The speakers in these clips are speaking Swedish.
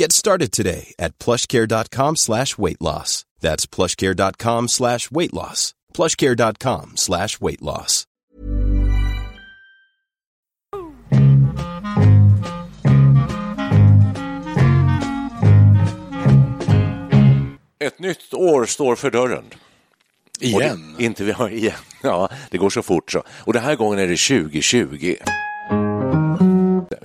Get started today at plushcare.com slash weight loss. That's plushcare.com slash weight loss. plushcare.com slash weight loss. Ett nytt år står för dörren. Igen? Det, inte vi har igen. Ja, det går så fort så. Och den här gången är det 2020.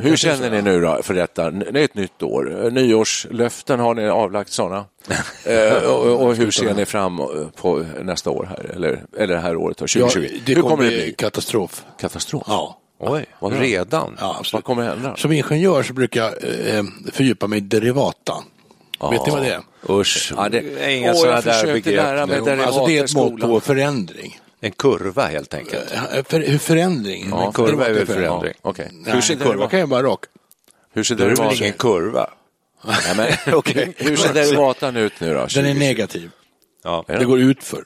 Hur känner ni nu då för detta? Det är ett nytt år. Nyårslöften, har ni avlagt sådana? eh, och, och hur ser ni fram på nästa år här? Eller, eller det här året då, 2020? Ja, det hur kommer det bli katastrof. Katastrof? Ja. Oj, Vad redan? Ja, absolut. Vad kommer hända? Som ingenjör så brukar jag eh, fördjupa mig i derivata. Vet ni vad det är? Usch, Ja, det, är inga sådana där försökte lära mig begrepp. derivater Alltså det är ett mått på förändring. En kurva helt enkelt. Eh, För, hur förändring? Ja, kurva är väl förändring. Okej. Nej, Hur ser en kurva kan ju vara rak. hur ser Det är väl ingen kurva? Nej, men, Okej. Hur ser derivatan ut nu då? Den är 2020? negativ. Ja. Det går ut för.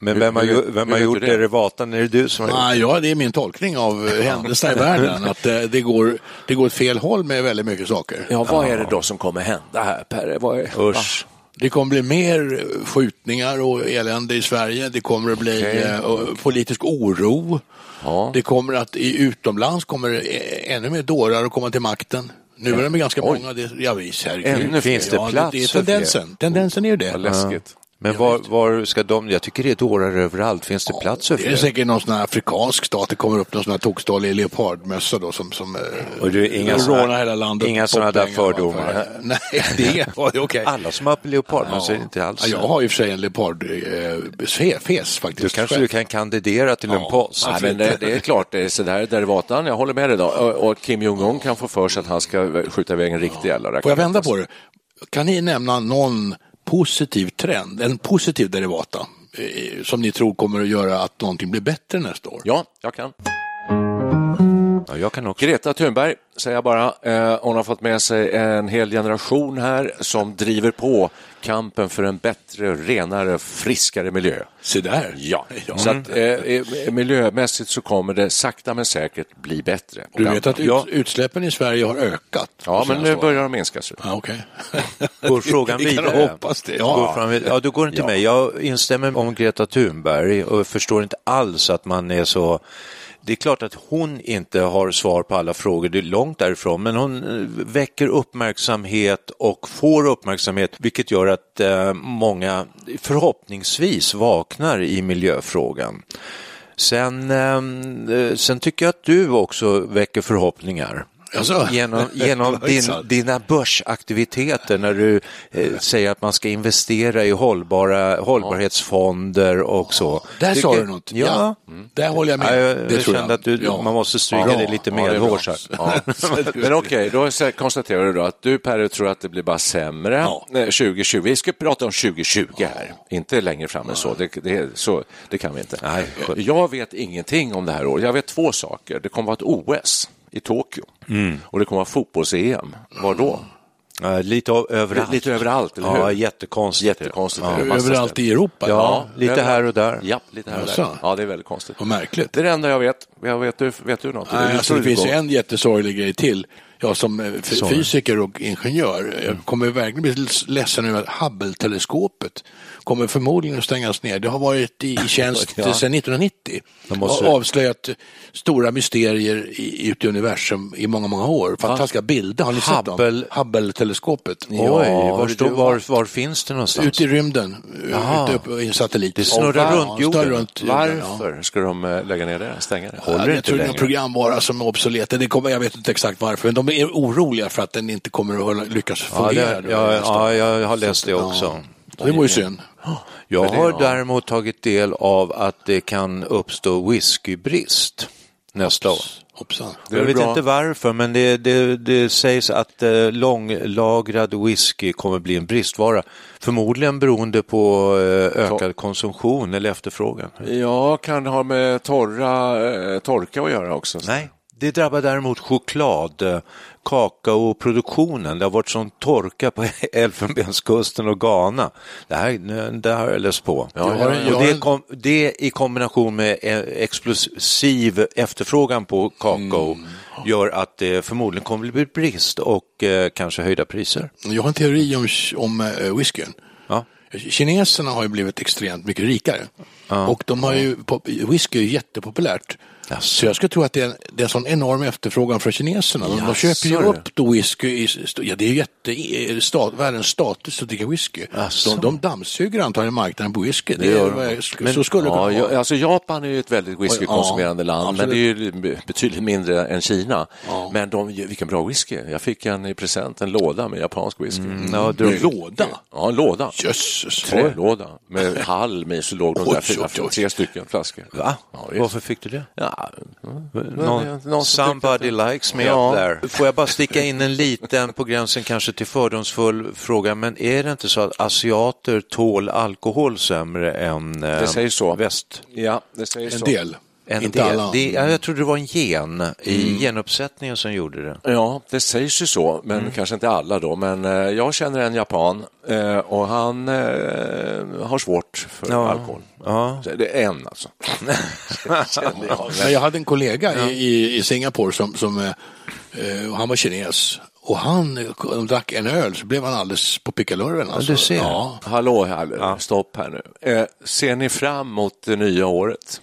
Men vem har, hur- vem hur har gjort det? derivatan? Är det du som har gjort Ah, ja, det är min tolkning av eh, händelserna i världen. Att eh, det, går, det går åt fel håll med väldigt mycket saker. Ja, vad är det då som kommer hända här, Per? Vad är... Usch. Det kommer bli mer skjutningar och elände i Sverige. Det kommer att bli Okej. eh, politisk oro. Ja. Det kommer att i utomlands kommer eh, ännu mer dårar att komma till makten. Nu är de ganska Oj. många. Det, ja, visst, herregud. Ännu Finns det ja, plats det, det är för tendensen. Tendensen är ju det. Vad läskigt. Men var, var ska de, jag tycker det är dårar överallt, finns det plats för Det är säkert någon sån här afrikansk stat. Det kommer upp någon sån här tokstollig leopardmössa då som, som eh, Och du, inga rånar såna- hela landet. inga på såna där fördomar. för- Nej, det är okej. Alla som har leopardmössor är inte alls... Ja, jag har i och för sig en leopardfes faktiskt. Du kanske själv. du kan kandidera till en post? Nej, men det, det är klart, det är sådär derivatan. Jag håller med dig då. Och, och Kim Jong-Un kan få för sig att han ska skjuta iväg en riktig jävla Får jag vända på det? Kan ni nämna någon positiv trend, en positiv derivata eh, som ni tror kommer att göra att någonting blir bättre nästa år? Ja, jag kan. Ja, jag kan också. Greta Thunberg, säger jag bara. Eh, hon har fått med sig en hel generation här som driver på kampen för en bättre, renare, friskare miljö. Se där. Ja, så att, eh, eh, miljömässigt så kommer det sakta men säkert bli bättre. Du vet att ut, ja, utsläppen i Sverige har ökat? ja, men nu börjar de minska. Så. Ja, okej. Går frågan Vi kan vidare? hoppas det. Går Ja. fram, ja, då går det till mig. Jag instämmer om Greta Thunberg och förstår inte alls att man är så det är klart att hon inte har svar på alla frågor, det är långt därifrån, men hon eh, väcker uppmärksamhet och får uppmärksamhet, vilket gör att eh, många förhoppningsvis vaknar i miljöfrågan. Sen, eh, sen tycker jag att du också väcker förhoppningar. Jaså? Genom, genom din, dina börsaktiviteter när du eh, säger att man ska investera i hållbara, hållbarhetsfonder och så. Där sa du något. Ja. Där håller jag Ja, med. jag, det jag tror kände att du, Ja. man måste stryka Ja. dig lite Ja, det bra. medhårs. Ja. Men okej, då så- konstaterar du då att du Per tror att det blir bara sämre Ja. eh, 2020. Vi ska prata om 2020 här, inte längre fram än så. Det, det, så. det kan vi inte. Nej. Jag vet ingenting om det här året. Jag vet två saker. Det kommer att vara ett OS i Tokyo Mm. och det kommer att vara fotbolls-EM. Var då? Ja, lite av, överallt. Lite överallt, eller hur? Ja, jättekonstigt. Jättekonstigt. Ja. Det är massa Överallt ställen. i Europa? Ja, lite överallt. här och där. Ja, lite här och där. Ja, det är väldigt konstigt. Vad märkligt. Det är det enda jag vet. Jag vet, du, vet du något? Nej, alltså, det finns en jättesorglig grej till. Jag som eh, Så. fysiker och ingenjör jag kommer verkligen bli ledsen över att Hubble-teleskopet kommer förmodligen att stängas ner. Det har varit i, tjänst Ja. sedan 1990 De måste- och avslöjat stora mysterier i, ute i universum i många, många år. Fantastiska bilder, har ni sett dem? Hubble- Hubble-teleskopet. Var, det du var, var finns det någonstans? Ute i rymden, ute upp i en satellit. Det snurrar Ja, runt jorden. snurrar runt jorden, ja. Varför ska de eh, lägga ner det? Stänga det? Håller Ja, jag inte tror det är en programvara som är obsolet. Det kommer, jag vet inte exakt varför, men de är oroliga för att den inte kommer att lyckas Ja, fungera. det, ja, ja, jag har läst det Ja. också. Så det var ju synd. Jag har ja. däremot tagit del av att det kan uppstå whiskybrist nästa år. Jag vet bra. inte varför, men det, det, det sägs att eh, långlagrad whisky kommer bli en bristvara. Förmodligen beroende på eh, ökad konsumtion eller efterfrågan. Ja, kan ha med torra, eh, torka att göra också? Nej, det drabbar däremot choklad, eh, kakaoproduktionen. Det har varit sån torka på Elfenbenskusten och Ghana. Det här, det här har jag läst på. Jag har jag och det, kom, det i kombination med eh, explosiv efterfrågan på kakao Mm. gör att det förmodligen kommer att bli brist och eh, kanske höjda priser. Jag har en teori om, om uh, whiskyn. Ja. Kineserna har ju blivit extremt mycket rikare. Och de har ju, whisky är jättepopulärt. Så jag skulle tro att det är, en, det är en sån enorm efterfrågan från kineserna. De, de Jaså, köper ju du. upp då whisky, i, ja det är jätte, i- stat, världens status att dricka whisky. Jaså. De, de dammsuger antagligen marknaden på whisky. Det, gör är, de. vad jag- så skulle det kunna Ja, ja, alltså Japan är ju ett väldigt whiskykonsumerande Ja, land, men absolut. det är ju betydligt mindre än Kina. Men de, vilken bra whisky. Jag fick en i present, en låda med japansk whisky. Ja, En druck- låda? Ja, en låda. Jösses. Trälåda med halm i så låg de där fyra, tre stycken flaskor. Va? Ja. Varför fick du det? Ja, Någon, någon som somebody likes me Ja. up there. Får jag bara sticka in en liten, på gränsen kanske till fördomsfull fråga, men är det inte så att asiater tål alkohol sämre än eh, Det sägs så. väst? ja, det säger En så. del. En Inte del. alla. Mm. Det, ja, jag trodde det var en gen i genuppsättningen som gjorde det. Ja, det sägs ju så, men Mm. kanske inte alla då. Men eh, jag känner en japan eh, och han eh, har svårt för Ja. alkohol. Ja. Så Det är en alltså. Jag. Men jag hade en kollega i, i, i Singapore som, som han var kines. Och han de drack en öl så blev han alldeles på pickalurven. Alltså. du ser. Ja. Hallå, hallå. stopp här nu. Eh, ser ni fram emot det nya året?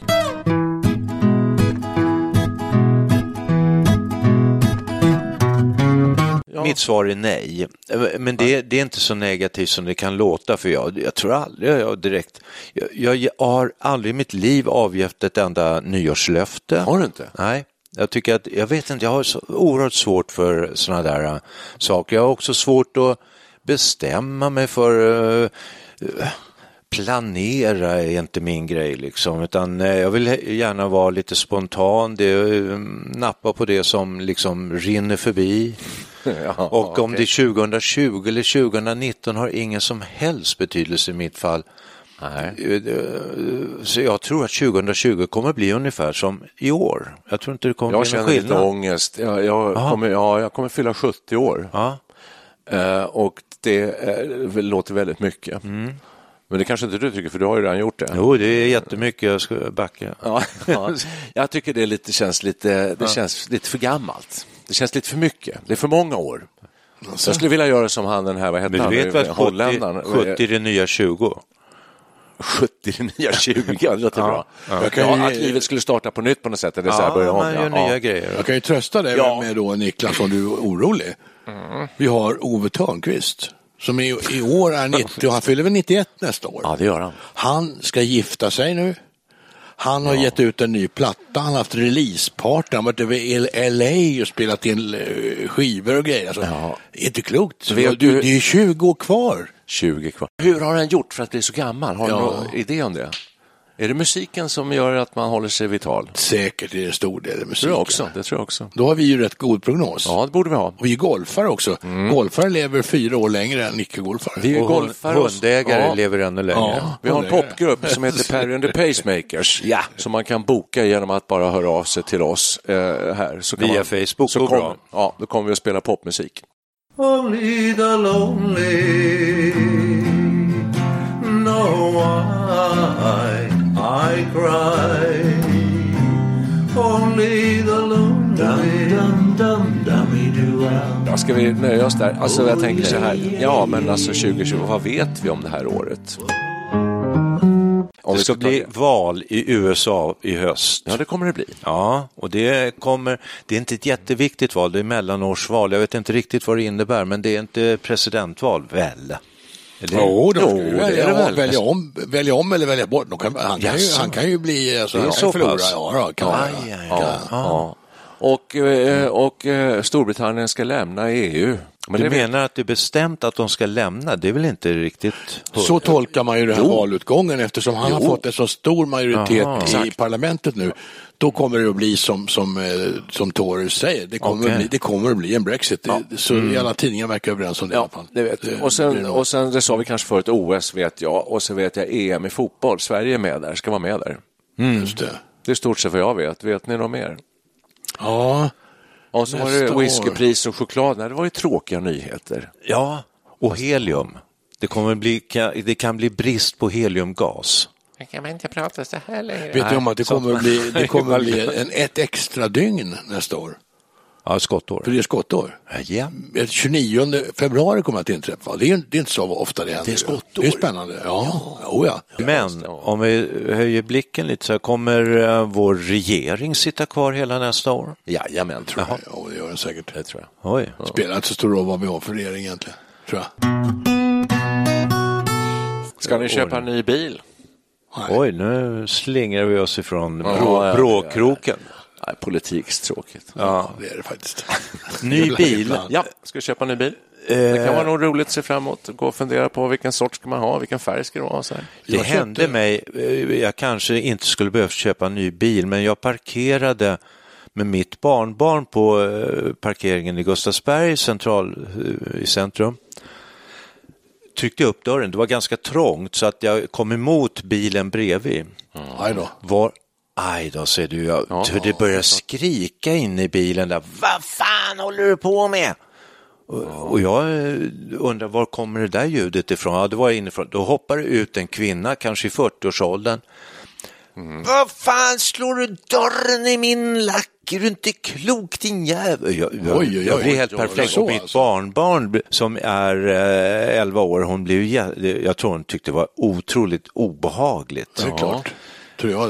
Mitt svar är nej. Men det, det är inte så negativt som det kan låta för jag, jag tror aldrig jag direkt, jag, jag har aldrig i mitt liv avgett ett enda nyårslöfte. Har du inte? Nej. Jag tycker att, jag vet inte, jag har så oerhört svårt för sådana där äh, saker. Jag har också svårt att bestämma mig för äh, planera är inte min grej liksom, utan eh, jag vill gärna vara lite spontan, det, eh, nappa på det som liksom rinner förbi. Ja, Och om det är 2020 eller 2019 har ingen som helst betydelse i mitt fall. Nej. Eh, Så jag tror att 2020 kommer bli ungefär som i år. Jag tror inte det kommer Jag bli någon känner lite skillnad. ångest. Jag, jag, kommer, ja, jag kommer fylla 70 år Ja. eh, och det eh, låter väldigt mycket. Men det kanske inte du tycker, för du har ju redan gjort det. Jo, det är jättemycket, jag ska backa. Ja, ja. Jag tycker det lite, känns, lite, det känns lite för gammalt. Det känns lite för mycket. Det är för många år. Jag skulle vilja göra som han den här, vad hette han? du vet att 70, Holländaren? 70 är det nya 20? 70 det nya 20, det låter bra. Jag Ja, kan ju- att livet skulle starta på nytt på något sätt, eller så här börja om. man gör Ja. nya grejer. Jag kan ju trösta dig Ja. med då Niklas om du är orolig. Vi har Ove Thörnqvist som i, i år är 90 och han fyller väl 91 nästa år. Ja, det gör han. Han ska gifta sig nu. Han har gett ut en ny platta, han har haft releaseparty, han har varit över i LA och spelat in eh, skivor och grejer. Alltså, Ja. Det är inte klokt. vet du, du- det är 20 år kvar. 20 kvar. Hur har han gjort för att bli så gammal? Har du Ja. någon idé om det? Är det musiken som gör att man håller sig vital? Säkert är det en stor del musiken. tror jag också. Det tror jag också. Då har vi ju rätt god prognos. Ja, det borde vi ha. Och vi är golfare också. Golfare lever fyra år längre än icke-golfare. Vi är Och golfare och- hundägare Ja. lever ännu längre. Ja. Vi har en popgrupp som heter Perry and the Pacemakers Ja. som man kan boka genom att bara höra av sig till oss eh, här. Så kan Via man, Facebook så kommer, bra. Ja, då kommer vi att spela popmusik. Only the lonely know why I cry. Only the lonely dum dum dum dummy do. Ja, ska vi nöja oss där? Alltså jag tänker så här, ja men alltså 2020, vad vet vi om det här året? Om Det ska bli det. val i USA i höst. Ja, det kommer det bli. Ja, och det kommer, det är inte ett jätteviktigt val, det är mellanårsval. Jag vet inte riktigt vad det innebär, men det är inte presidentval, väl? Eller? Jo, de ska ju välja, det väl. välja, om, välja om eller välja bort. Kan, han, kan ju, han kan ju bli alltså, han så kan förlora. Ja, då, kan Aj, aj, aj. Ja, ja. Och, eh, och eh, Storbritannien ska lämna EU. Men du menar att det är bestämt att de ska lämna? Det är väl inte riktigt... Så tolkar man ju den här valutgången eftersom han har Jo. fått en så stor majoritet Aha, i exakt. parlamentet nu. Då kommer det att bli som, som, eh, som Tories säger, det kommer, Okej. att bli, det kommer att bli en Brexit. Det- Så Mm. alla tidningar verkar överens om det i Ja, alla fall. det vet. Och sen, och sen, det sa vi kanske förut, OS vet jag och så vet jag EM i fotboll. Sverige är med där, ska vara med där. Just det. Det är stort sett vad jag vet. Vet ni något mer? Ja, Och så var det whiskypris och choklad. Nej, det var ju tråkiga nyheter. Ja, och helium. Det, kommer bli, det kan bli brist på heliumgas. Kan man inte prata så här längre? vet du om att det kommer att bli, det kommer att bli en, ett extra dygn nästa år? Ja, skottår. För det är skottår. Ja. Ett 29 februari kommer att inträffa. Det är, det är inte så ofta det händer. Det är skottår. Det är spännande. Ja, ja. ja. Men om vi höjer blicken lite så här, kommer eh, vår regering sitta kvar hela nästa år? Jajamän, tror jag. Ja, det gör den säkert. Det tror jag. Oj. Spelar inte så stor roll vad vi har för regering egentligen, tror jag. Ska ni köpa en ny bil? Oj, nu slingrar vi oss ifrån Ja, brå, ja, ja, bråkroken. Nej, politikstråkigt. Ja, det är det faktiskt. Ny bil. Ja, ska vi köpa en ny bil? Det kan vara nog roligt att se fram emot. Gå och fundera på vilken sort ska man ha, vilken färg ska det vara. Så här. Det Jag hände köpte- mig, eh, jag kanske inte skulle behövt köpa en ny bil, men jag parkerade med mitt barnbarn på eh, parkeringen i Gustavsberg central, eh, i centrum. Tryckte upp dörren, det var ganska trångt så att jag kom emot bilen bredvid. Då. Var, aj då, ser du, jag, Ja, det började skrika in i bilen där. Vad fan håller du på med? Och, och jag eh, undrar var kommer det där ljudet ifrån? Ja, det var inifrån. Då hoppar det ut en kvinna, kanske i 40-årsåldern. Vad fan slår du dörren i min lack? Är du inte klok din jävel? Jag, jag, Oj, oj, oj. jag blir helt så Och mitt alltså. barnbarn som är eh, 11 år, hon blev, jag tror hon tyckte det var otroligt obehagligt. Det är klart. Tror jag.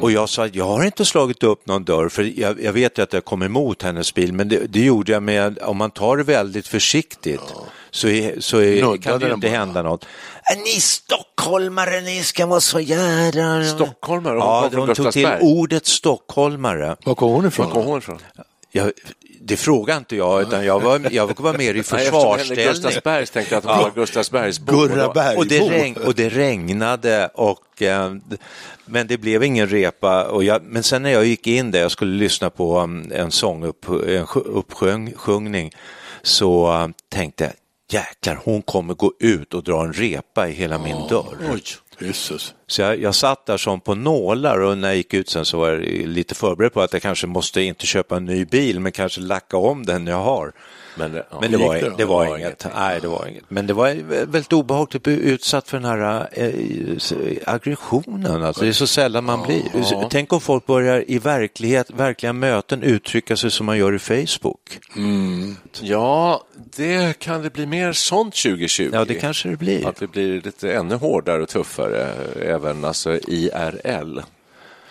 Och jag sa att jag har inte slagit upp någon dörr för jag, jag vet ju att jag kom emot hennes bil men det, det gjorde jag med, om man tar det väldigt försiktigt så, är, så är, Nuddade kan det ju inte bara. hända något. Äh, Ni stockholmare, ni ska vara så jädra... Stockholmare? Hon Ja, hon tog till ordet stockholmare. Var kom hon Var ifrån? kom hon ifrån? Jag, det frågar inte jag, utan jag var, jag var mer i Nej, eftersom Henrik försvarsställning. Gustavsbergs tänkte jag att hon var Gustavsbergsbo. Gurra Och. Och det, regn, och det regnade, och, eh, men det blev ingen repa. Och jag, men sen när jag gick in där, jag skulle lyssna på um, en sångupp, en sjö- uppsjungning, så eh, tänkte jag, jäklar, hon kommer gå ut och dra en repa i hela min dörr. Oj, jösses. Så jag, jag satt där som på nålar och när jag gick ut sen så var jag lite förberedd på att jag kanske måste inte köpa en ny bil men kanske lacka om den jag har. Men, ja, Men det var, det det var inget. Nej, det var inget. Men det var väldigt obehagligt att bli utsatt för den här eh, aggressionen. Alltså, det är så sällan man blir. Ja. Tänk om folk börjar i verklighet, verkliga möten uttrycka sig som man gör i Facebook. ja, det kan det bli mer sånt 2020. Ja, det kanske det blir. Att det blir lite ännu hårdare och tuffare, även alltså IRL,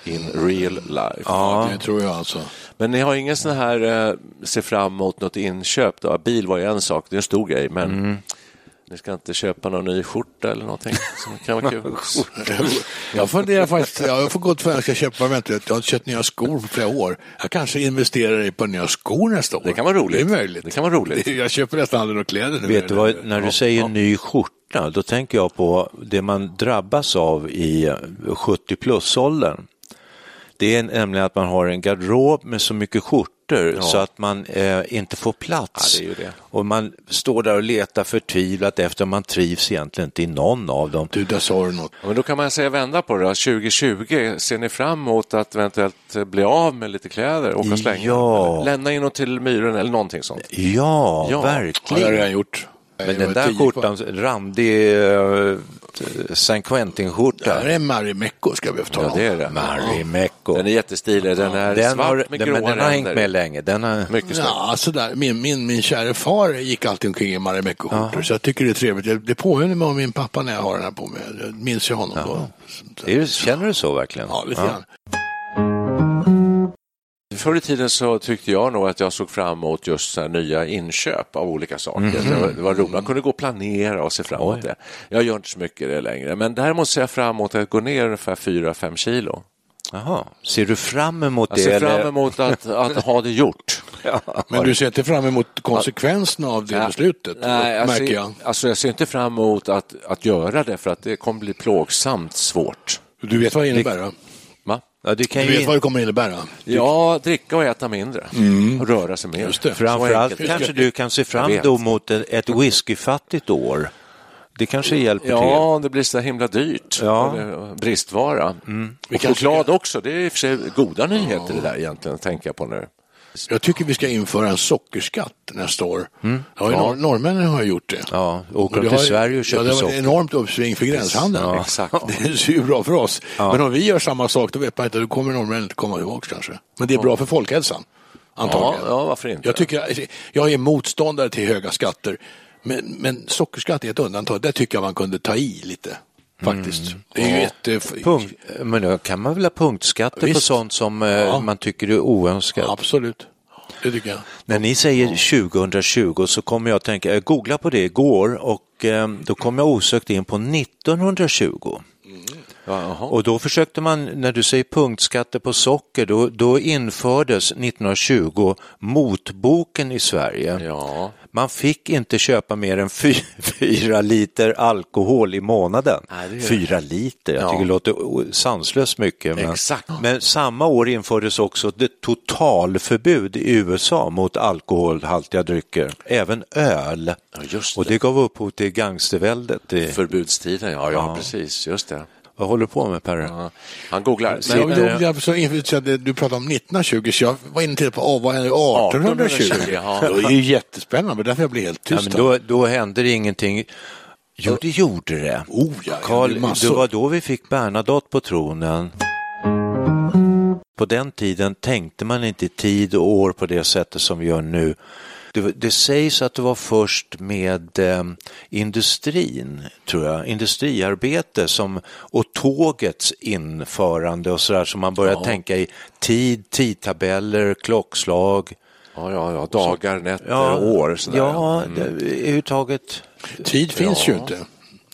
in real life. Ja, det tror jag alltså. Men ni har ingen sån här eh, se fram emot något inköp? Då? Bil var ju en sak, det är en stor grej, men Mm. Ni ska inte köpa någon ny skjorta eller någonting som kan vara kul? Jag funderar faktiskt, jag har fått gått för att jag ska köpa, vänta, jag har inte köpt nya skor på flera år. Jag kanske investerar i på nya skor nästa år. Det kan vara roligt. Det är möjligt. Det kan vara roligt. Jag köper nästan aldrig några kläder nu. Vet du vad, när du säger ny skjorta, då tänker jag på det man drabbas av i 70 plus-åldern. Det är nämligen att man har en garderob med så mycket skjortor så att man eh, inte får plats. Ja, det är ju det. Och man står där och letar förtvivlat efter man trivs egentligen inte i någon av dem. Du, där sa du något. Ja, Men då kan man säga vända på det. då. 2020, ser ni fram emot att eventuellt bli av med lite kläder? Åka och slänga? Ja. Lämna in något till myren eller någonting sånt? Ja, Ja. har jag verkligen. redan gjort. Men den där skjortan, randig uh, San Det Quentin-skjorta. här är Marimekko ska vi tala Ja, om. det är det. Marimekko. Den är jättestilig. Den är Den svart har, med den, gråa den har hängt med länge. Den har, Mycket snyggt. Ja, sådär. Min, min, min kära far gick alltid omkring i Marimekko-skjortor, så jag tycker det är trevligt. Jag- Det påminner mig om min pappa när jag har den här på mig. Jag minns ju honom då. är det, känner du så verkligen? Ja, lite grann. Förr i tiden så tyckte jag nog att jag såg fram emot just så här nya inköp av olika saker. Det, var, det var roligt. Man kunde gå och planera och se fram emot Oj. det. Jag gör inte så mycket det längre, men däremot ser jag fram emot att gå ner ungefär 4-5 kilo. Jaha. Ser du fram emot Jag det? ser fram eller? emot att, att ha det gjort. Men du ser inte fram emot konsekvenserna av det Ja. beslutet, Nej, jag märker ser, jag. Alltså jag ser inte fram emot att, att göra det för att det kommer bli plågsamt svårt. Du vet vad det innebär? Ja, det kan Du ju vet vad det kommer innebära? Ja, dricka och äta mindre och röra sig mer. Just det. Så Framförallt kanske du kan se fram då mot ett, whiskyfattigt år. Det kanske hjälper till. Ja, det blir så himla dyrt. Ja. Bristvara. Vi Och choklad också. Det är i och för sig goda nyheter det där egentligen, tänker jag på nu. Jag tycker vi ska införa en sockerskatt nästa år. Ja, ja. Norrmännen har gjort det. Ja, åker Och de det till har- Sverige och köper ja, det var socker? ett enormt uppsving för gränshandeln. Ja, exakt. Det ser ju bra för oss. Men om vi gör samma sak, då vet man inte, då kommer norrmännen inte komma ihåg kanske. Men det är bra för folkhälsan, Ja, antagligen. ja, varför inte? Jag, tycker, jag är motståndare till höga skatter, men, men sockerskatt är ett undantag. Där tycker jag man kunde ta i lite, faktiskt. Det är ju ett... eh, Punkt, men då kan man väl ha punktskatter på Visst. sånt som eh, Ja. man tycker är oönskat? Absolut, det tycker jag. När ni säger 2020 så kommer jag att tänka, jag googlade på det igår och eh, då kom jag osökt in på 1920. Ja. Och då försökte man, när du säger punktskatter på socker, då, då infördes 1920 motboken i Sverige. Ja. Man fick inte köpa mer än fy, fyra liter alkohol i månaden. Nej, det Fyra liter, jag Ja. tycker det låter sanslöst mycket. Men, men samma år infördes också det totalförbud i USA mot alkoholhaltiga drycker, även öl. Ja, just Och det. det gav upphov till gangsterväldet. Det, Förbudstiden, ja, ja, Ja. precis, just det. Vad håller du på med Perre? Ja. Han googlar. Men jag, eh, jag, så, du pratade om 1920, så jag var inne till på oh, vad är det, 1820. 1820, ja. Det är ju jättespännande, därför jag blir helt Ja, tyst. men då, då hände det ingenting. Jo, det gjorde det. Oh, ja, Carl, det var då vi fick Bernadotte på tronen. På den tiden tänkte man inte tid och år på det sättet som vi gör nu. Det, det sägs att det var först med eh, industrin, tror jag, industriarbete som, och tågets införande och sådär som man började tänka i tid, tidtabeller, klockslag. ja, ja, ja, dagar, nätter, år. Sådär. ja Mm. det, överhuvudtaget. Tid finns ju inte.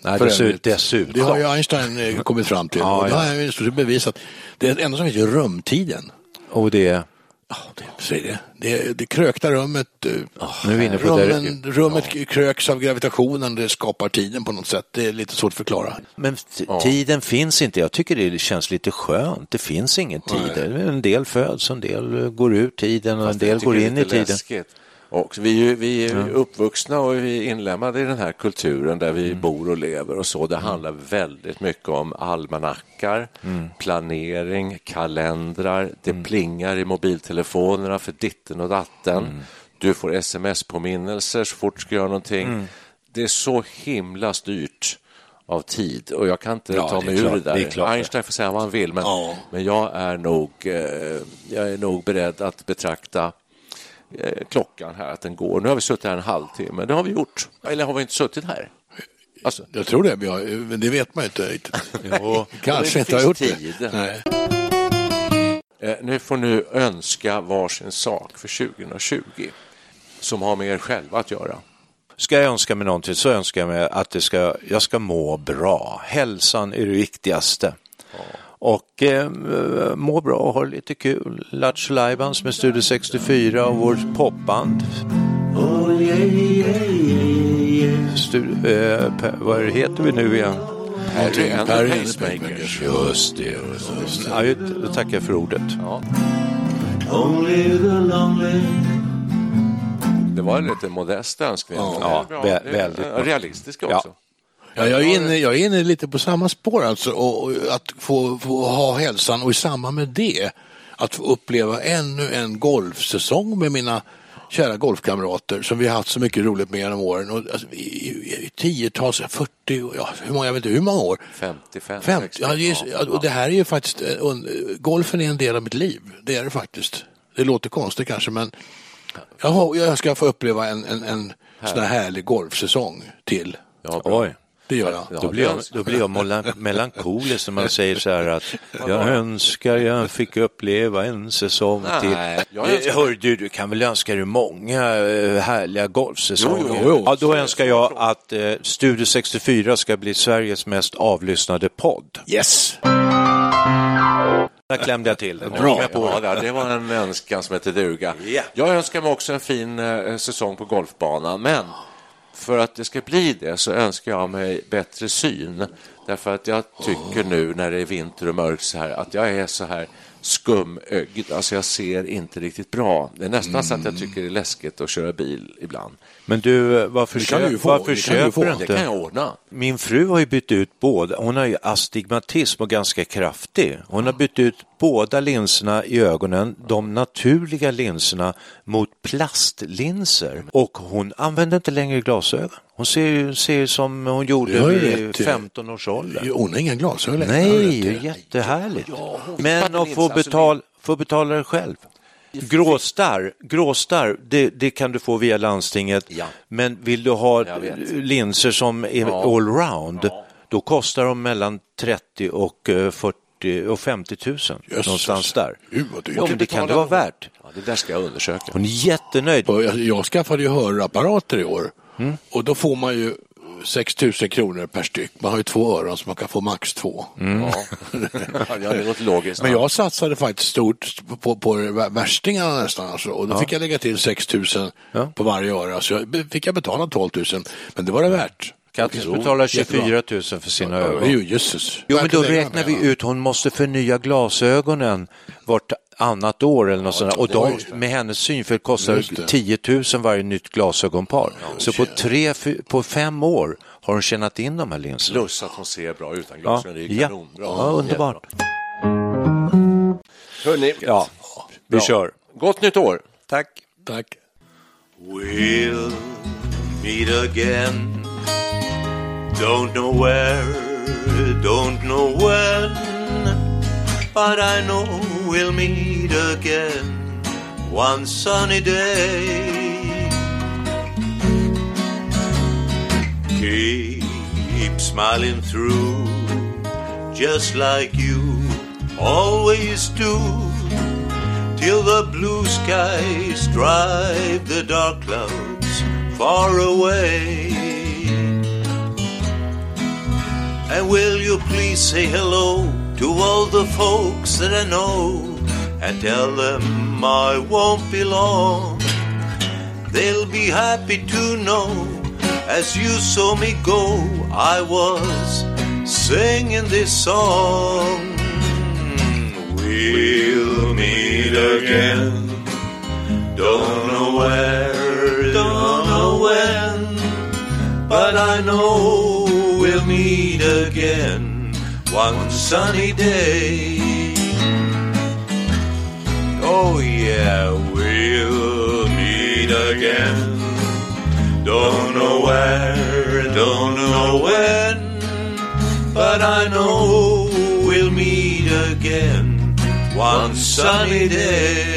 Nej, dessutom, dessutom. Det har ju Einstein eh, kommit fram till. Ja, och det ja. har han bevisat. Det enda som finns är rumtiden. Och det, Ja, är det. Det, det krökta rummet, eh, nu är rummen, rummet kröks av gravitationen, det skapar tiden på något sätt. Det är lite svårt att förklara. Men t- tiden finns inte. Jag tycker det känns lite skönt. Det finns ingen tid. En del föds, en del går ur tiden och en Fast jag del går in i tiden. läskigt Och vi, vi är uppvuxna och vi är inlemmade i den här kulturen där vi bor och lever och så. Det handlar väldigt mycket om almanackar, planering, kalendrar. Det plingar i mobiltelefonerna för ditten och datten. Du får sms-påminnelser så fort du ska göra någonting. Det är så himla styrt av tid och jag kan inte Ja, ta mig ur klart, det där. det klart. Einstein får säga vad han vill, men, Ja. men jag, är nog, eh, jag är nog beredd att betrakta klockan här, att den går. Nu har vi suttit här en halvtimme, det har vi gjort. Eller har vi inte suttit här? Alltså, Jag tror det, men det vet man ju inte riktigt. Jo. Kanske det inte har gjort tid. det. Nej. eh, nu får ni önska varsin sak för 2020 som har med er själva att göra. Ska jag önska mig någonting så önskar jag mig att det ska, jag ska må bra. Hälsan är det viktigaste. Och eh, må bra och ha lite kul. Lattjo Lajbans med Studio 64 och vårt popband. Oh yeah, yeah, yeah. Studio, eh, vad heter vi nu igen? Perry and Perry the Pacemakers. Just det. Ja, då tackar jag för ordet. Lonely. Det var en lite modest önskning. Ja, det Det är väldigt bra. Realistisk Ja. också. Ja, jag, är inne, jag är inne lite på samma spår alltså, och, och att få, få ha hälsan och i samband med det att få uppleva ännu en golfsäsong med mina kära golfkamrater som vi har haft så mycket roligt med genom åren. Och, alltså, i, i, tiotals, 40, ja, hur många, jag vet inte hur många år. 55, 50, 60, ja, är, ja, och det här är ju faktiskt, eh, und- golfen är en del av mitt liv. Det är det faktiskt. Det låter konstigt kanske men jag, jag ska få uppleva en, en, en sån här härlig golfsäsong till. Ja, bra. Oj. Det gör jag. Ja, Då blir jag, då blir jag melankolisk när man säger så här att jag önskar jag fick uppleva en säsong Nej, till. önskar- Hör du, du kan väl önska dig många eh, härliga golfsäsonger? Jo, jo, jo. Ja, då önskar jag att eh, Studio 64 ska bli Sveriges mest avlyssnade podd. Yes! Där klämde jag till den. Bra. Jag på Ja, det. var en önskan som heter duga. Ja. Jag önskar mig också en fin eh, säsong på golfbanan, men för att det ska bli det så önskar jag mig bättre syn. Därför att jag tycker nu när det är vinter och mörkt så här att jag är så här skumögd, alltså jag ser inte riktigt bra. Det är nästan så att jag tycker det är läskigt att köra bil ibland. Men du, eh, varför, Det köp, få, varför det du köper du Det inte? kan jag ordna. Min fru har ju bytt ut båda, hon har ju astigmatism och ganska kraftig. Hon har bytt ut båda linserna i ögonen, de naturliga linserna, mot plastlinser. Och hon använder inte längre glasögon. Hon ser ju ser ju som hon gjorde vid rätt i. 15 års ålder. Hon har inga glasögon Nej, jättehärligt. fick Men att få, linser, alltså, betal, få betala det själv. Gråstarr, gråstarr det, det kan du få via landstinget. Ja. Men vill du ha linser som är Ja. allround, då kostar de mellan 30 och eh, 40 och 50 000. Jösses. Någonstans där. Gud, vad dyrt. Ja, men det kan det vara värt. Ja, det där ska jag undersöka. Hon är jättenöjd. Och Jag, jag skaffade ju hörapparater i år Mm. och då får man ju 6 000 kronor per styck. Man har ju två öron så man kan få max två. Mm. Ja. ja, det låter logiskt. Men jag satsade faktiskt stort på, på värstingarna nästan. Alltså. Och då fick jag lägga till 6 000 Ja. på varje öra. Så jag, fick jag betala 12 000. Men det var det värt. Kattis betalar jättebra. 24 000 för sina Ja, ögon. Jo, jösses. Jo, men då räknar vi ja. ut, hon måste förnya glasögonen vart annat år eller något sånt där. Och de, med hennes synfel kostar Just det. 10 000 varje nytt glasögonpar. Så på, tre, på fem år har hon tjänat in de här linserna. Plus att hon ser bra utan Ja, glasögon. Det är ja. kanonbra. ja, underbart. Hörrni, Ja, vi bra. kör. Gott nytt år! Tack. Tack. We'll meet again. Don't know where, don't know when, but I know we'll meet again one sunny day. Keep smiling through, just like you always do till the blue skies drive the dark clouds far away. And will you please say hello to all the folks that I know and tell them I won't be long. They'll be happy to know as you saw me go, I was singing this song. We'll meet again. Don't know where, don't know when, but I know we'll meet again one sunny day. Oh yeah, we'll meet again. Don't know where, don't know when, but I know we'll meet again one sunny day.